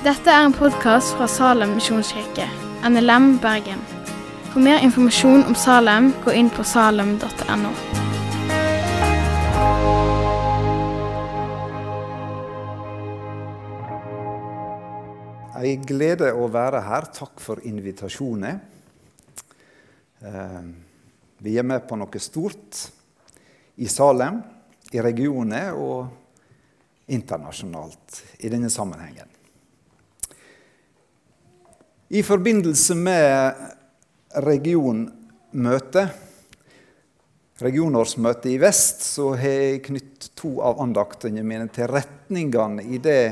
Dette er en podkast fra Salem misjonskirke, NLM Bergen. For mer informasjon om Salem, gå inn på salem.no. Ei glede å være her. Takk for invitasjonen. Eh, Vi er med på noe stort i Salem, i regionen og internasjonalt i denne sammenhengen. I forbindelse med regionmøtet, regionårsmøtet i vest, så har jeg knytt to av andaktene mine til retningene i det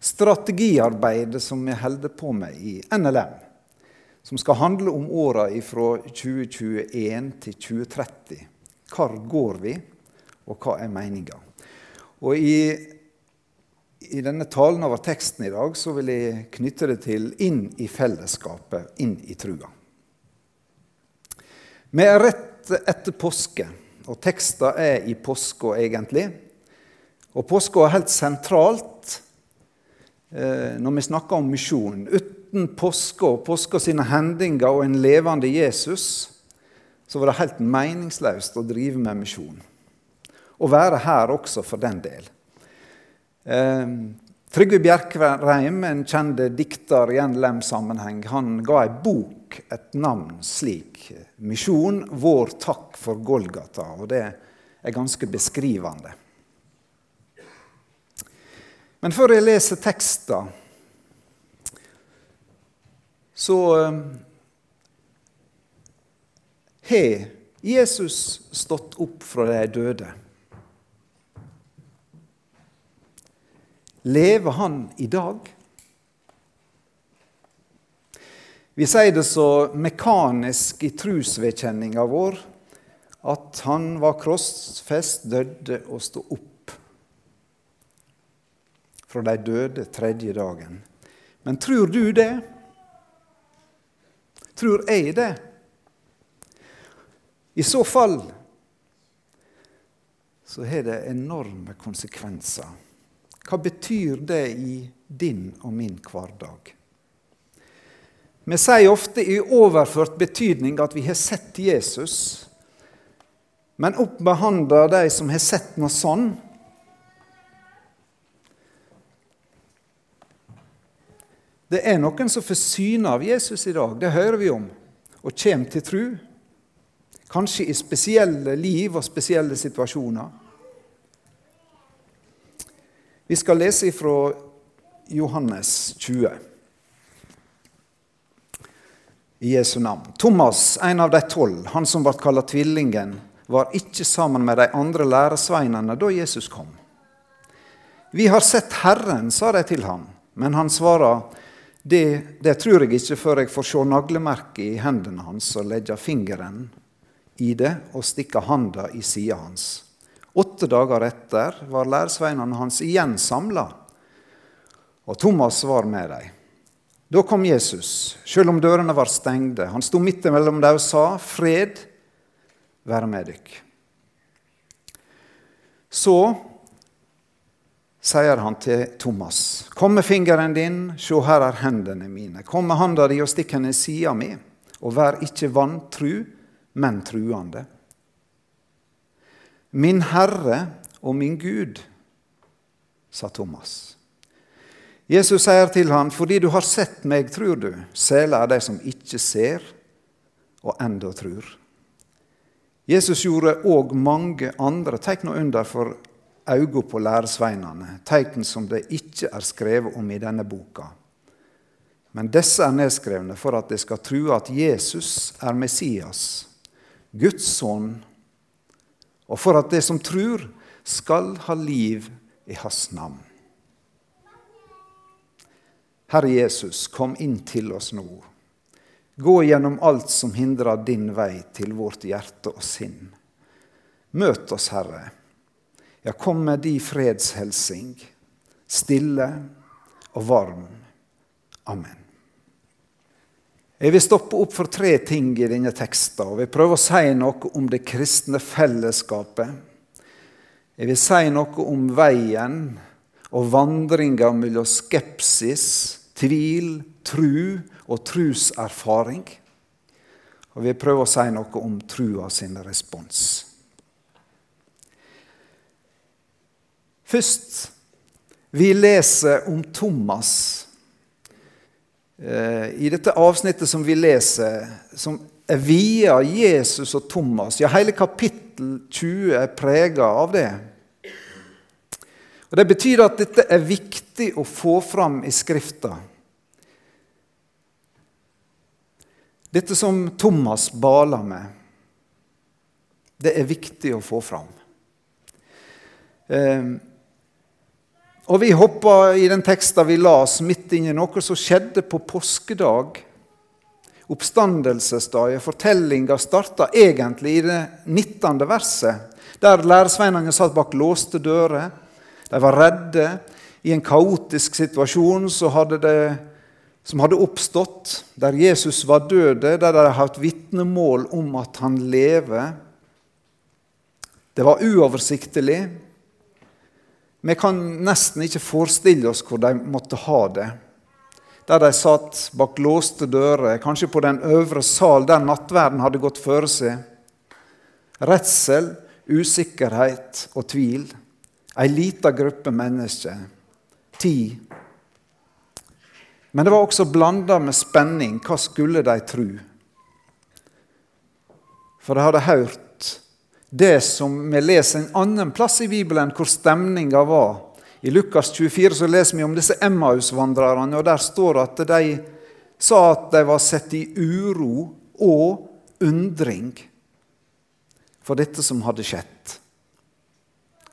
strategiarbeidet som jeg holder på med i NLM. Som skal handle om åra fra 2021 til 2030. Hvor går vi, og hva er meninga? Og i, i denne talen over teksten i dag så vil jeg knytte det til inn i fellesskapet, inn i trua. Vi er rett etter påske, og teksten er i påska egentlig. Og påska er helt sentralt eh, når vi snakker om misjon. Uten påska og påska sine hendinger og en levende Jesus, så var det helt meningsløst å drive med misjon. Å være her også, for den del. Eh, Trygve Bjerkreim, en kjent dikter i NLM-sammenheng, han ga ei bok et navn slik. 'Misjon vår takk for Golgata'. Og det er ganske beskrivende. Men før jeg leser teksten, så har Jesus stått opp fra de døde. Lever han i dag? Vi sier det så mekanisk i trosvedkjenninga vår at han var krossfest, døde og stod opp fra de døde tredje dagen. Men tror du det? Tror jeg det? I så fall så har det enorme konsekvenser. Hva betyr det i din og min hverdag? Vi sier ofte i overført betydning at vi har sett Jesus, men oppbehandler de som har sett noe sånn. Det er noen som får syne av Jesus i dag, det hører vi om, og kommer til tru. Kanskje i spesielle liv og spesielle situasjoner. Vi skal lese fra Johannes 20. I Jesu navn. Thomas, en av de tolv, han som ble kalt tvillingen, var ikke sammen med de andre læresveinene da Jesus kom. Vi har sett Herren, sa de til ham, men han svarer, det, det tror jeg ikke før jeg får se naglemerket i hendene hans og legge fingeren i det og stikke handa i sida hans. Åtte dager etter var læresveinene hans igjen samla, og Thomas var med dem. Da kom Jesus, selv om dørene var stengte. Han sto midt mellom dem og sa, 'Fred være med dykk'. Så sier han til Thomas, 'Kom med fingeren din, se her er hendene mine.' 'Kom med handa di og stikk henne i sida mi.' 'Og vær ikke vantru, men truende.' 'Min Herre og min Gud', sa Thomas. Jesus sier til ham, 'Fordi du har sett meg, tror du.' 'Sela er de som ikke ser, og enda tror.' Jesus gjorde òg mange andre tegn og under for øynene på læresveinene, tegn som det ikke er skrevet om i denne boka. Men disse er nedskrevne for at de skal true at Jesus er Messias, Guds sønn, og for at det som tror, skal ha liv i hans navn. Herre Jesus, kom inn til oss nå. Gå gjennom alt som hindrer din vei til vårt hjerte og sinn. Møt oss, Herre. Ja, kom med di fredshelsing, stille og varm. Amen. Jeg vil stoppe opp for tre ting i denne teksten. og vil prøve å si noe om det kristne fellesskapet. Jeg vil si noe om veien og vandringa mellom skepsis tvil, tru og truserfaring. Og vi prøver å si noe om trua sin respons. Først vi leser om Thomas. Eh, I dette avsnittet som vi leser, som er via Jesus og Thomas Ja, hele kapittel 20 er prega av det. Og Det betyr at dette er viktig å få fram i Skrifta. Dette som Thomas baler med, det er viktig å få fram. Eh, og Vi hoppa i den teksten vi las, midt inn i noe som skjedde på påskedag. Oppstandelsesdagen. Fortellinga starta egentlig i det 19. verset, der læresveinene satt bak låste dører. De var redde. I en kaotisk situasjon hadde det som hadde oppstått, der Jesus var død, der de hadde vitnemål om at han lever. Det var uoversiktlig. Vi kan nesten ikke forestille oss hvor de måtte ha det. Der de satt bak låste dører, kanskje på den øvre sal der nattverden hadde gått føre seg. Redsel, usikkerhet og tvil. Ei lita gruppe mennesker. Ti men det var også blanda med spenning. Hva skulle de tro? For de hadde hørt det som vi leser en annen plass i Bibelen, hvor stemninga var. I Lukas 24 så leser vi om disse Emmaus-vandrerne, og der står det at de sa at de var sett i uro og undring for dette som hadde skjedd.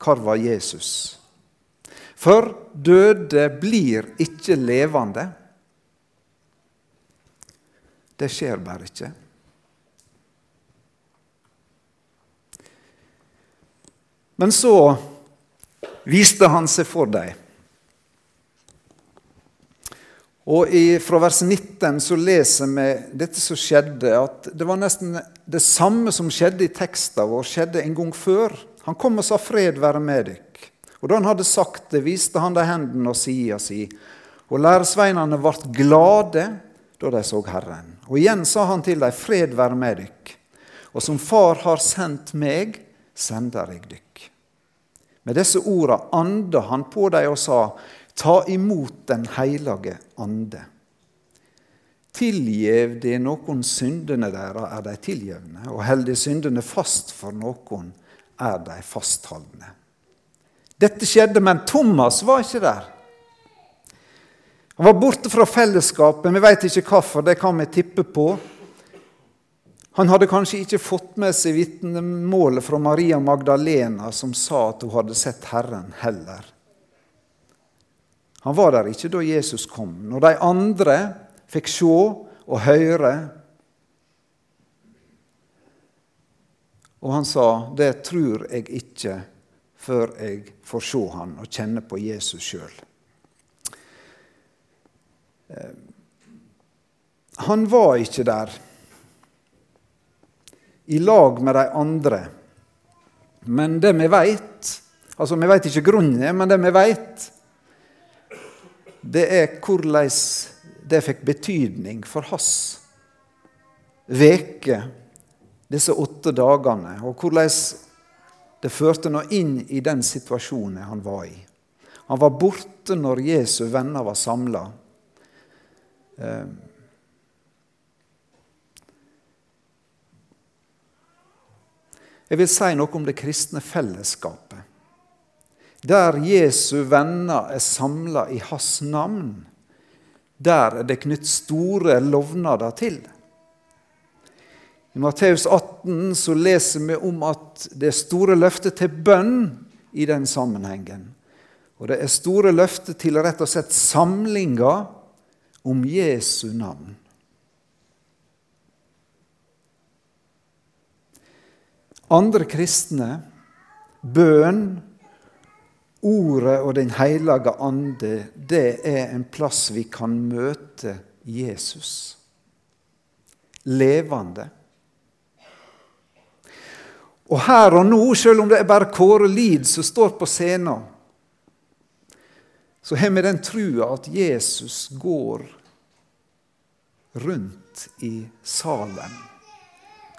Hvor var Jesus? For døde blir ikke levende. Det skjer bare ikke. Men så viste han seg for dem. Og Fra vers 19 så leser vi dette som skjedde, at det var nesten det samme som skjedde i teksten vår, skjedde en gang før. Han kom og sa 'fred være med dykk'. Og Da han hadde sagt det, viste han dem hendene og sida si. Og læresveinene ble glade da de så Herren. Og igjen sa han til dem, fred være med dykk. Og som Far har sendt meg, sender jeg dykk. Med disse orda anda han på dem og sa, ta imot Den hellige ande. Tilgjev de noen syndene deres, er de tilgjevne, og held de syndene fast for noen, er de fastholdne. Dette skjedde, men Thomas var ikke der. Han var borte fra fellesskapet. Vi vet ikke hvorfor, det kan vi tippe på. Han hadde kanskje ikke fått med seg vitnemålet fra Maria Magdalena, som sa at hun hadde sett Herren, heller. Han var der ikke da Jesus kom. Når de andre fikk se og høre Og han sa, 'Det tror jeg ikke før jeg får se han og kjenne på Jesus sjøl'. Eh, han var ikke der i lag med de andre. Men det vi veit Altså, vi veit ikke grunnen, men det vi veit, det er hvordan det fikk betydning for hans veke, disse åtte dagene, og hvordan det førte nå inn i den situasjonen han var i. Han var borte når Jesu venner var samla. Jeg vil si noe om det kristne fellesskapet. Der Jesu venner er samla i hans navn, der er det knytt store lovnader til. I Matteus 18 så leser vi om at det er store løfter til bønn i den sammenhengen. Og det er store løfter til rett og slett samlinger om Jesu navn. Andre kristne, bønn, Ordet og Den hellige ande, det er en plass vi kan møte Jesus. Levende. Og her og nå, selv om det er bare Kåre Lid som står på scenen, så har vi den trua at Jesus går rundt i salen.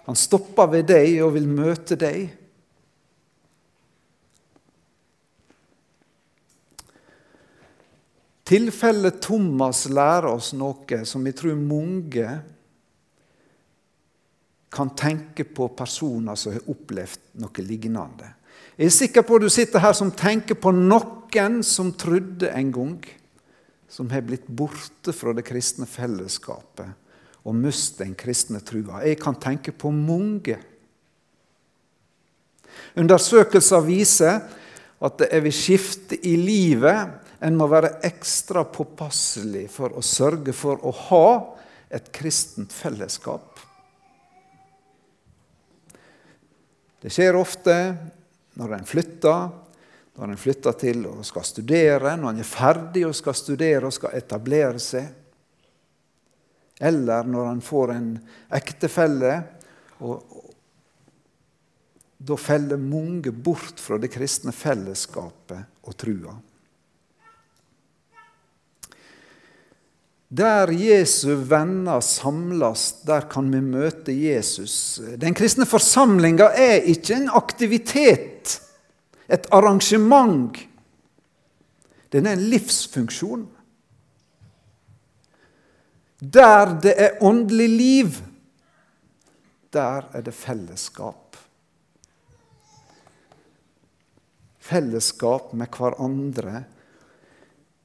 Han stopper ved deg og vil møte deg. Tilfellet Thomas lærer oss noe som jeg tror mange kan tenke på personer som har opplevd noe lignende. Jeg er sikker på at du sitter her som tenker på noen som trodde en gang, som har blitt borte fra det kristne fellesskapet og miste den kristne trua. Jeg kan tenke på mange. Undersøkelser viser at det er ved skifte i livet en må være ekstra påpasselig for å sørge for å ha et kristent fellesskap. Det skjer ofte når en flytter, når en flytter til og skal studere, når en er ferdig og skal studere og skal etablere seg. Eller når han får en ektefelle. og Da feller mange bort fra det kristne fellesskapet og trua. Der Jesu venner samles, der kan vi møte Jesus. Den kristne forsamlinga er ikke en aktivitet, et arrangement. Den er en livsfunksjon. Der det er åndelig liv, der er det fellesskap. Fellesskap med hverandre.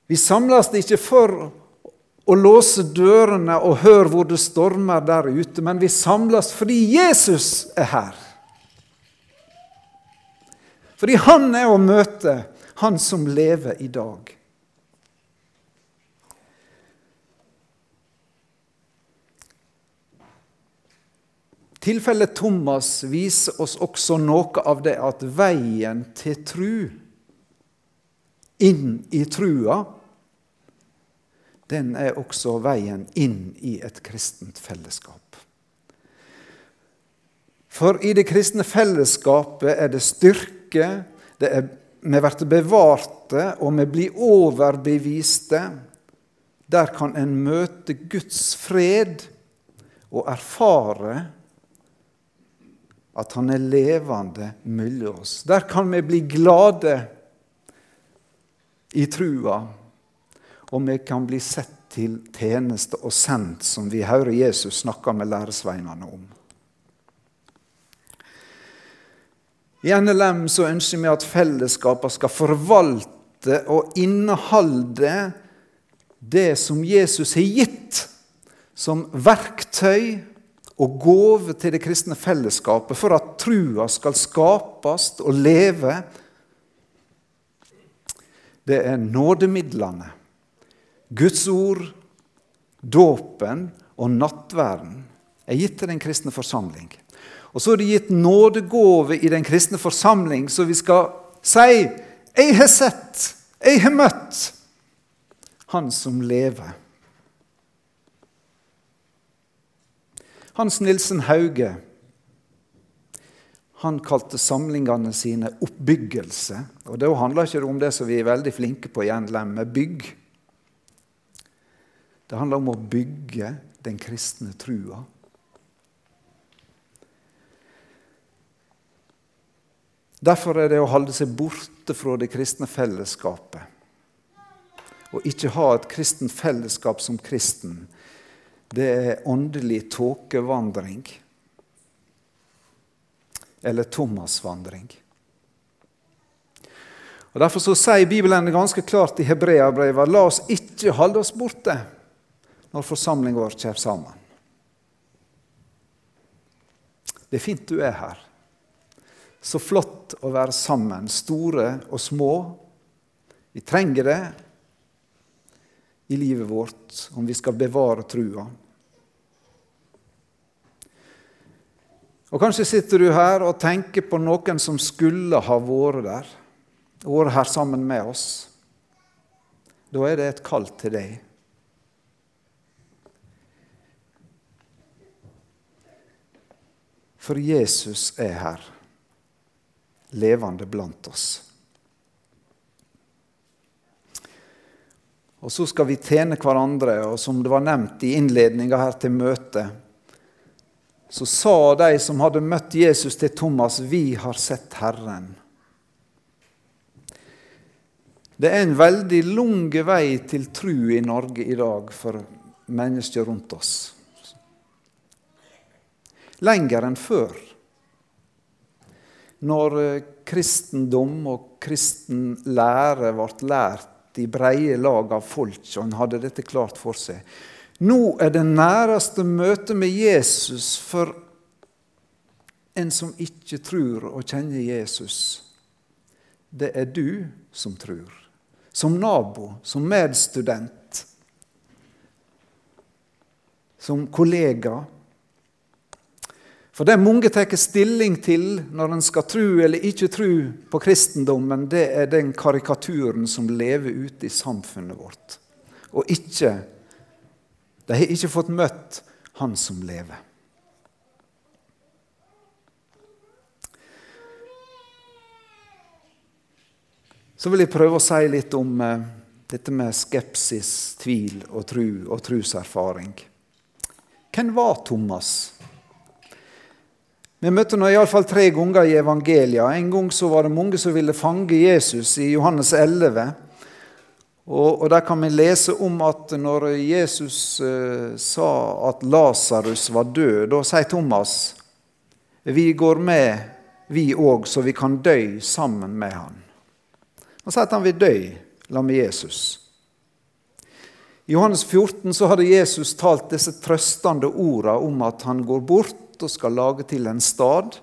Vi samles ikke for å låse dørene og høre hvor det stormer der ute, men vi samles fordi Jesus er her. Fordi han er å møte, han som lever i dag. Tilfellet Thomas viser oss også noe av det at veien til tru, inn i trua, den er også veien inn i et kristent fellesskap. For i det kristne fellesskapet er det styrke, det er, vi blir bevarte, og vi blir overbeviste. Der kan en møte Guds fred og erfare at Han er levende mellom oss. Der kan vi bli glade i trua og vi kan bli sett til tjeneste og sendt, som vi hører Jesus snakke med læresveinene om. I NLM så ønsker vi at fellesskapene skal forvalte og inneholde det som Jesus har gitt som verktøy og gåve til det kristne fellesskapet for at trua skal skapes og leve. Det er nådemidlene Guds ord, dåpen og nattverden er gitt til den kristne forsamling. Og så er det gitt nådegåve i den kristne forsamling, så vi skal si 'Jeg har sett, jeg har møtt Han som lever'. Hans Nilsen Hauge han kalte samlingene sine oppbyggelse. Og Da handler ikke om det som vi er veldig flinke på i NLM, med bygg. Det handler om å bygge den kristne trua. Derfor er det å holde seg borte fra det kristne fellesskapet og ikke ha et kristent fellesskap som kristen, det er åndelig tåkevandring. Eller Thomas-vandring. Og Derfor så sier Bibelen ganske klart i Hebreabrevet la oss ikke holde oss borte når forsamlinga vår kommer sammen. Det er fint du er her. Så flott å være sammen, store og små. Vi trenger det i livet vårt om vi skal bevare trua. Og Kanskje sitter du her og tenker på noen som skulle ha vært der, vært her sammen med oss. Da er det et kall til deg. For Jesus er her, levende blant oss. Og så skal vi tjene hverandre. Og som det var nevnt i innledninga her til møtet, så sa de som hadde møtt Jesus til Thomas, 'Vi har sett Herren'. Det er en veldig lang vei til tru i Norge i dag for mennesker rundt oss. Lenger enn før. Når kristendom og kristen lære ble lært i breie lag av folk, og han hadde dette klart for seg. Nå er det næreste møtet med Jesus for en som ikke tror og kjenner Jesus. Det er du som tror. Som nabo, som medstudent, som kollega for det mange tar stilling til når en skal tro eller ikke tro på kristendommen, det er den karikaturen som lever ute i samfunnet vårt. Og ikke De har ikke fått møtt Han som lever. Så vil jeg prøve å si litt om eh, dette med skepsis, tvil og tru og truserfaring. Hvem var Thomas? Vi møtte nå iallfall tre ganger i evangelia. En gang så var det mange som ville fange Jesus i Johannes 11. Og, og Der kan vi lese om at når Jesus eh, sa at Lasarus var død, da sier Thomas vi går med, vi òg, så vi kan dø sammen med han. Han sier at han vil dø sammen med Jesus. I Johannes 14 så hadde Jesus talt disse trøstende ordene om at han går bort og skal lage til en stad.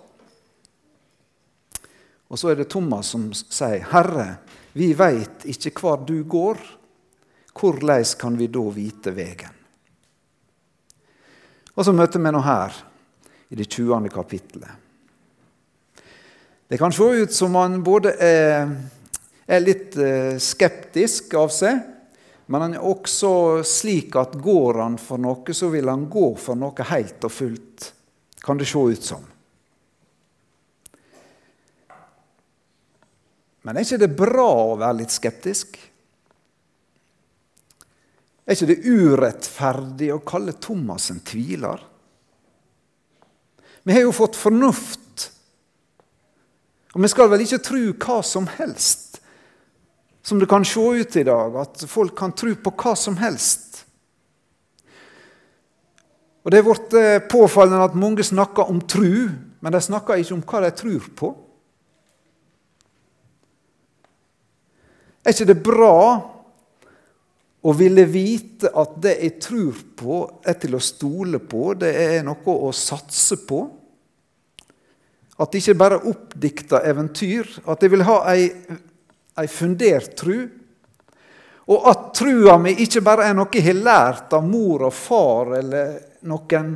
Og så er det Thomas som sier, 'Herre, vi veit ikke hvor du går. Korleis kan vi da vite vegen?' Og så møter vi nå her, i det 20. kapittelet. Det kan se ut som han både er, er litt eh, skeptisk av seg, men han er også slik at går han for noe, så vil han gå for noe helt og fullt kan det se ut som. Men er ikke det bra å være litt skeptisk? Er ikke det urettferdig å kalle Thomas en tviler? Vi har jo fått fornuft, og vi skal vel ikke tro hva som helst, som det kan se ut i dag, at folk kan tro på hva som helst. Og Det er blitt eh, påfallende at mange snakker om tru, men de snakker ikke om hva de tror på. Er ikke det bra å ville vite at det jeg tror på, er til å stole på, det er noe å satse på? At det ikke bare er oppdikta eventyr, at jeg vil ha ei, ei fundert tru. Og at trua mi ikke bare er noe jeg har lært av mor og far eller noen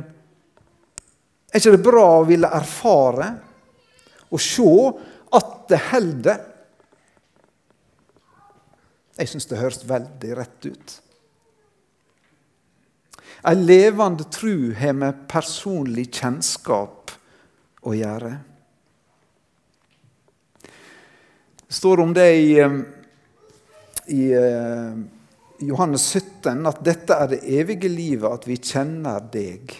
Er ikke det bra å ville erfare og se at det holder? Jeg syns det høres veldig rett ut. Ei levende tru har med personlig kjennskap å gjøre. Det står om det i, eh, i eh, Johannes 17 at dette er det evige livet, at vi kjenner deg.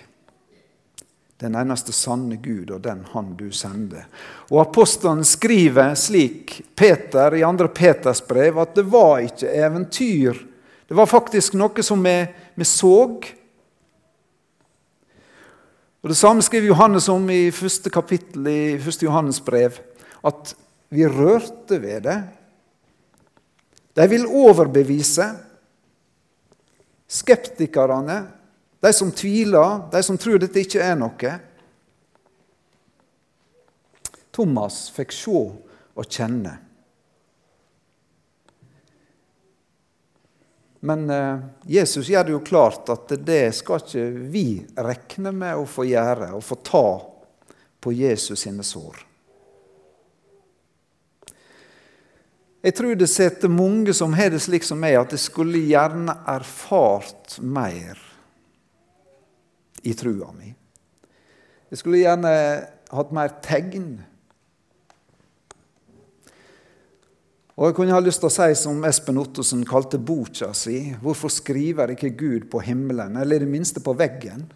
Den eneste sanne Gud og den Han du sender. Og Apostelen skriver slik, Peter i 2. Peters brev, at det var ikke eventyr. Det var faktisk noe som vi, vi så. Og Det samme skriver Johannes om i første kapittel i 1. Johannes brev. At vi rørte ved det. De vil overbevise. Skeptikerne, de som tviler, de som tror dette ikke er noe. Thomas fikk se og kjenne. Men eh, Jesus gjør det jo klart at det skal ikke vi regne med å få gjøre, å få ta på Jesus sine sår. Jeg tror det sitter mange som har det slik som meg, at de skulle gjerne erfart mer i trua mi. Jeg skulle gjerne hatt mer tegn. Og jeg kunne ha lyst til å si som Espen Ottosen kalte boka si, hvorfor skriver ikke Gud på himmelen, eller i det minste på veggen?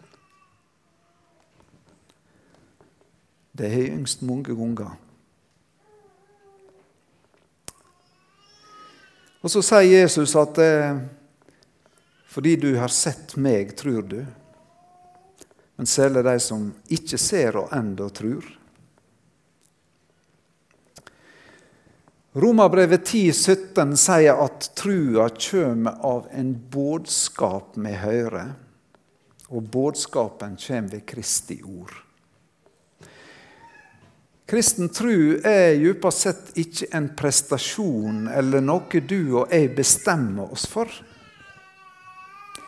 Det har jeg yngst mange ganger. Og så sier Jesus at eh, fordi du har sett meg, tror du. Men særlig de som ikke ser og enda tror. Romerbrevet 10,17 sier at trua kommer av en budskap vi hører, og budskapen kommer ved Kristi ord. Kristen tro er djupest sett ikke en prestasjon eller noe du og jeg bestemmer oss for.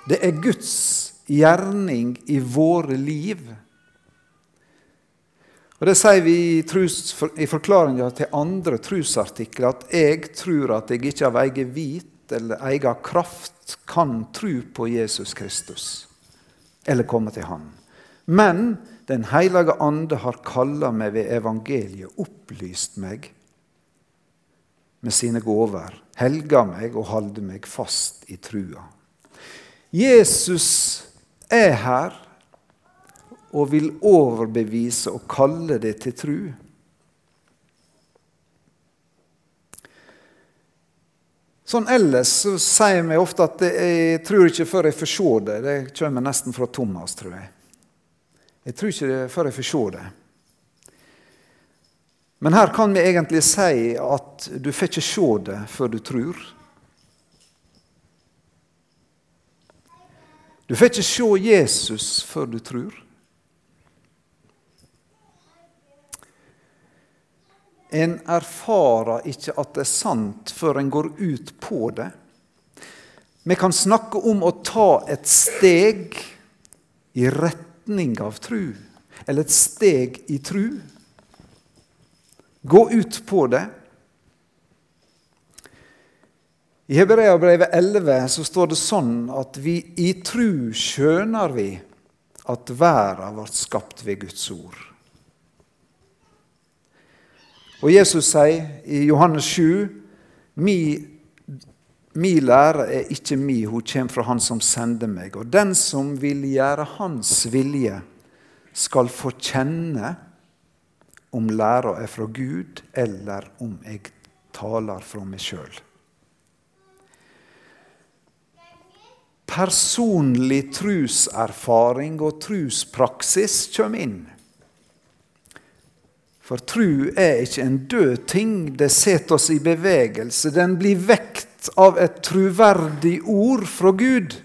Det er Guds gjerning i våre liv. Og Det sier vi i, trus, i forklaringa til andre trusartikler, at jeg tror at jeg ikke av egen vit eller egen kraft kan tro på Jesus Kristus eller komme til Han. Men den hellige ande har kalla meg ved evangeliet, opplyst meg med sine gaver, helga meg og holde meg fast i trua. Jesus er her og vil overbevise og kalle det til tru. Sånn ellers så sier vi ofte at jeg tror ikke før jeg får se det. Det kommer nesten fra Thomas, tror jeg. Jeg tror ikke det før jeg får se det. Men her kan vi egentlig si at du får ikke se det før du tror. Du får ikke se Jesus før du tror. En erfarer ikke at det er sant før en går ut på det. Vi kan snakke om å ta et steg i rett retning av tru, eller et steg i tru. Gå ut på det. I Hebreabrevet 11 så står det sånn at vi i tru skjønner vi at verden ble skapt ved Guds ord. Og Jesus sier i Johannes 7.: Mi Mi lære er ikke mi, hun kommer fra Han som sender meg. Og den som vil gjøre Hans vilje, skal få kjenne om læra er fra Gud, eller om jeg taler fra meg sjøl. Personlig truserfaring og truspraksis kommer inn. For tru er ikke en død ting. Det setter oss i bevegelse. Den blir vekt av et truverdig ord fra Gud,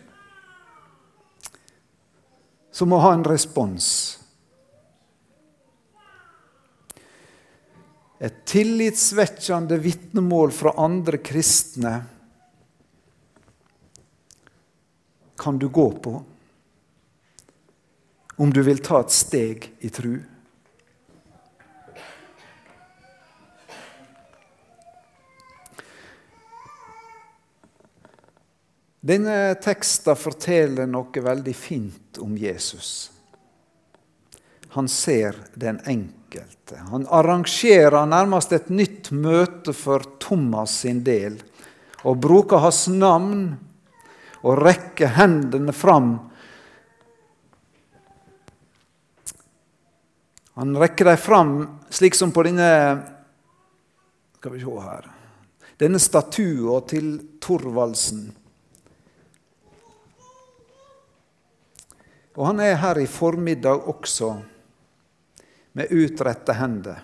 som må ha en respons. Et tillitsvekkende vitnemål fra andre kristne kan du gå på om du vil ta et steg i tru. Denne teksten forteller noe veldig fint om Jesus. Han ser den enkelte. Han arrangerer nærmest et nytt møte for Thomas sin del og bruker hans navn og rekker hendene fram. Han rekker dem fram slik som på denne Skal vi se her Denne statuen til Thorvaldsen. Og han er her i formiddag også, med utrette hender.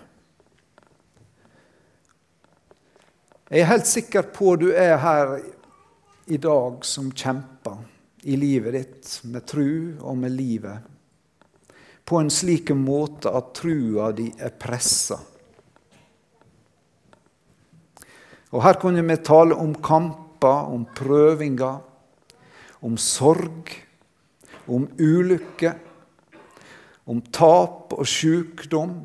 Jeg er helt sikker på du er her i dag som kjemper i livet ditt med tru og med livet. På en slik måte at trua di er pressa. Og Her kunne vi tale om kamper, om prøvinger, om sorg om ulykke, om tap og sykdom.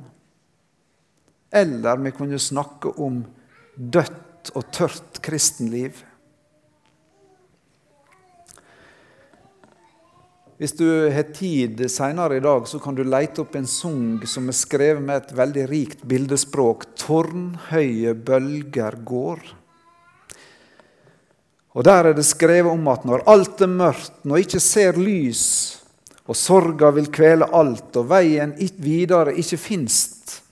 Eller vi kunne snakke om dødt og tørt kristenliv. Hvis du har tid seinere i dag, så kan du leite opp en sang som er skrevet med et veldig rikt bildespråk. 'Tårnhøye bølger går'. Og Der er det skrevet om at når alt er mørkt, når ikke ser lys, og sorga vil kvele alt, og veien videre ikke finst,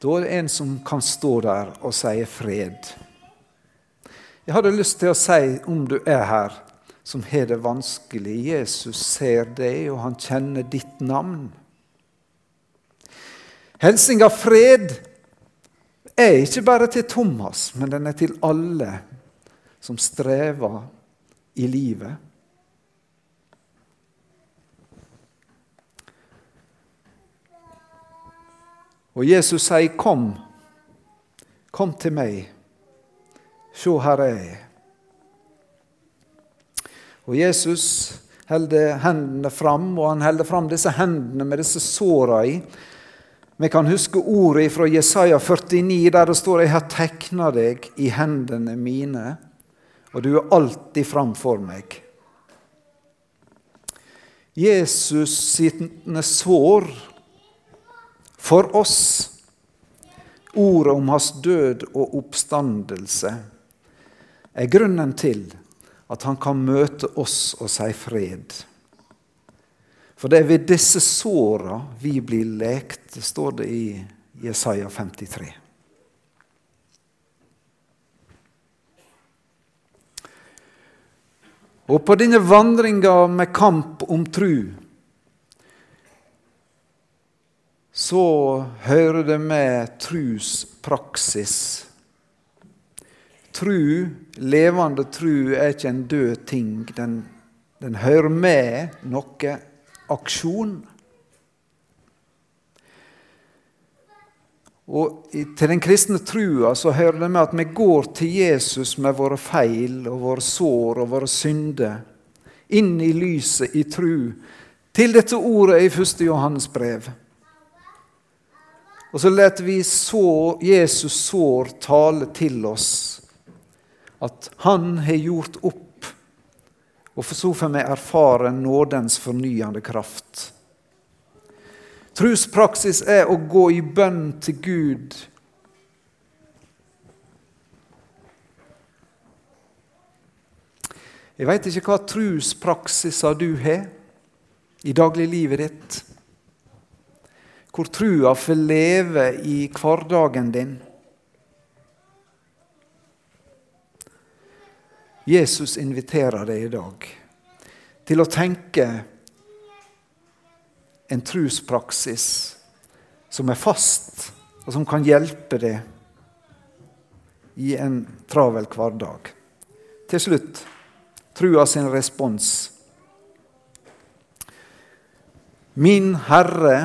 da er det en som kan stå der og si fred. Jeg hadde lyst til å si, om du er her, som har det vanskelig Jesus ser deg, og han kjenner ditt navn. Helsinga fred er ikke bare til Thomas, men den er til alle som strever i livet. Og Jesus sier, 'Kom, kom til meg. Se, her er jeg.' Og Jesus holder hendene fram, og han holder fram disse hendene med disse såra i. Vi kan huske ordet fra Jesaja 49, der det står 'Jeg har tegna deg i hendene mine', og du er alltid framfor meg. Jesus sine sår for oss, ordet om hans død og oppstandelse, er grunnen til at han kan møte oss og si fred. For det er ved disse såra vi blir lekt, står det i Jesaja 53. Og på denne vandringa med kamp om tru, så hører det med truspraksis. Tru, levende tru, er ikke en død ting. Den, den hører med noe aksjon. Og Til den kristne trua så hører det med at vi går til Jesus med våre feil og våre sår og våre synder, inn i lyset i tru, til dette ordet i 1. Johannes brev. Og så lar vi så, Jesus sår tale til oss, at han har gjort opp og så får vi erfare nådens fornyende kraft. Truspraksis er å gå i bønn til Gud. Jeg veit ikke hva truspraksiser du har i dagliglivet ditt. Hvor trua får leve i hverdagen din. Jesus inviterer deg i dag til å tenke en truspraksis som er fast, og som kan hjelpe deg i en travel hverdag. Til slutt trua sin respons. Min Herre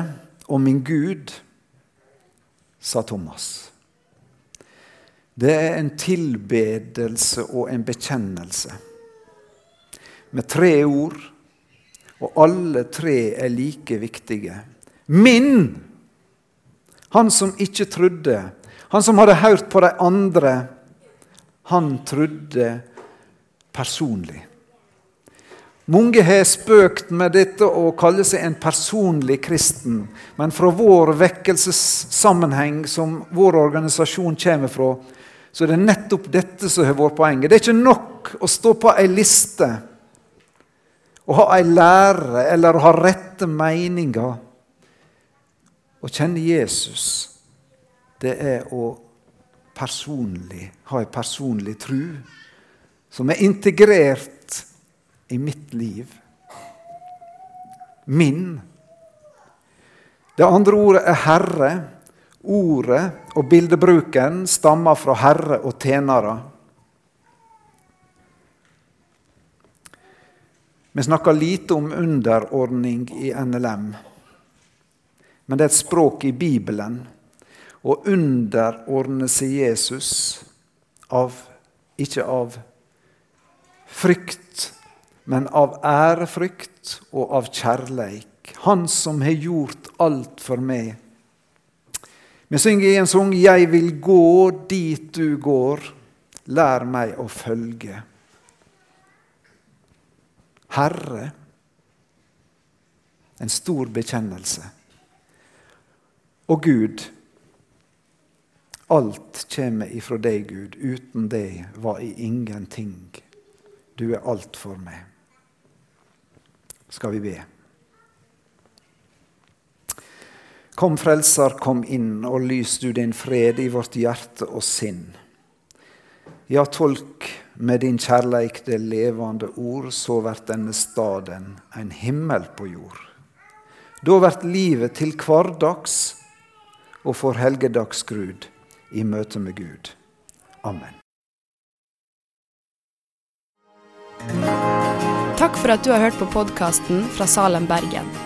og min Gud, sa Thomas. Det er en tilbedelse og en bekjennelse. Med tre ord, og alle tre er like viktige. Min! Han som ikke trodde, han som hadde hørt på de andre, han trodde personlig. Mange har spøkt med dette å kalle seg en personlig kristen. Men fra vår vekkelsessammenheng, som vår organisasjon kommer fra, så det er nettopp dette som har vært poenget. Det er ikke nok å stå på ei liste og ha ei lære eller å ha rette meninger. Å kjenne Jesus, det er å personlig, ha ei personlig tru som er integrert i mitt liv. Min. Det andre ordet er Herre. Ordet og bildebruken stammer fra herre og tjenere. Vi snakker lite om underordning i NLM. Men det er et språk i Bibelen. Å underordne seg Jesus av, ikke av frykt, men av ærefrykt og av kjærleik. Han som har gjort alt for meg vi synger i en sang 'Jeg vil gå dit du går'. Lær meg å følge. Herre, en stor bekjennelse. Og Gud, Alt kommer ifra deg, Gud. Uten deg var jeg ingenting. Du er alt for meg. Skal vi be. Kom, Frelser, kom inn, og lys du din fred i vårt hjerte og sinn. Ja, tolk med din kjærleik det levende ord, så vert denne staden en himmel på jord. Da vert livet til hverdags og får helgedagsgrud i møte med Gud. Amen. Takk for at du har hørt på podkasten fra Salem, Bergen.